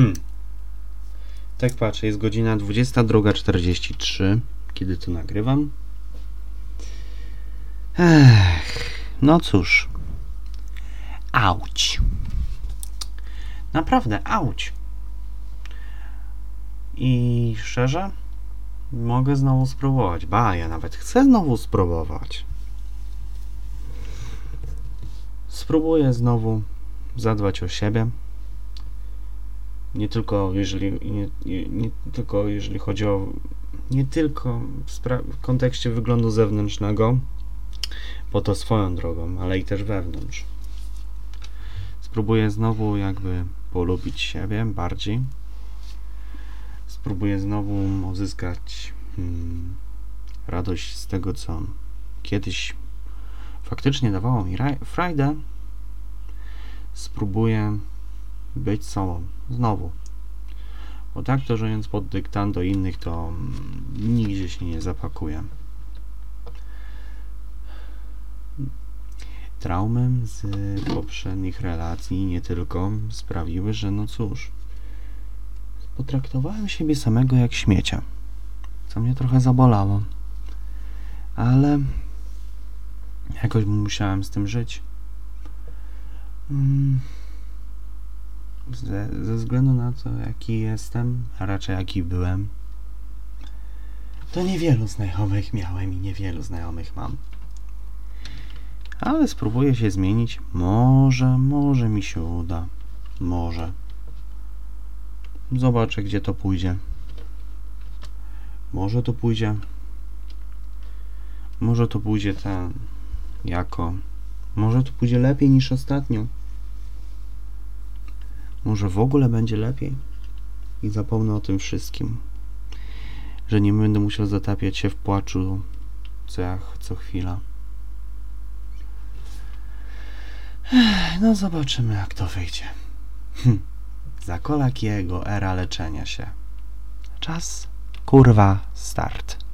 Hmm. Tak patrzę, jest godzina 22.43, kiedy to nagrywam. Ech, no cóż. Auć. Naprawdę, auć. I szczerze, mogę znowu spróbować. Ba, ja nawet chcę znowu spróbować. Spróbuję znowu zadbać o siebie. Nie tylko jeżeli, nie, nie, nie tylko jeżeli chodzi o nie tylko w, w kontekście wyglądu zewnętrznego, bo to swoją drogą, ale i też wewnątrz. Spróbuję znowu jakby polubić siebie bardziej. Spróbuję znowu uzyskać hmm, radość z tego, co kiedyś faktycznie dawało mi raj- frajdę. Spróbuję być sobą znowu. Bo tak to żyjąc pod dyktando innych, to mm, nigdzie się nie zapakuję. Traumy z poprzednich relacji nie tylko sprawiły, że no cóż, potraktowałem siebie samego jak śmiecia, co mnie trochę zabolało. Ale jakoś musiałem z tym żyć. Mm. Ze, ze względu na to, jaki jestem, a raczej jaki byłem, to niewielu znajomych miałem i niewielu znajomych mam. Ale spróbuję się zmienić. Może, może mi się uda. Może. Zobaczę, gdzie to pójdzie. Może to pójdzie. Może to pójdzie ten. Jako. Może to pójdzie lepiej niż ostatnio. Może w ogóle będzie lepiej. I zapomnę o tym wszystkim. Że nie będę musiał zatapiać się w płaczu co, jak, co chwila. No zobaczymy jak to wyjdzie. Hm. Za Kolakiego era leczenia się. Czas kurwa start.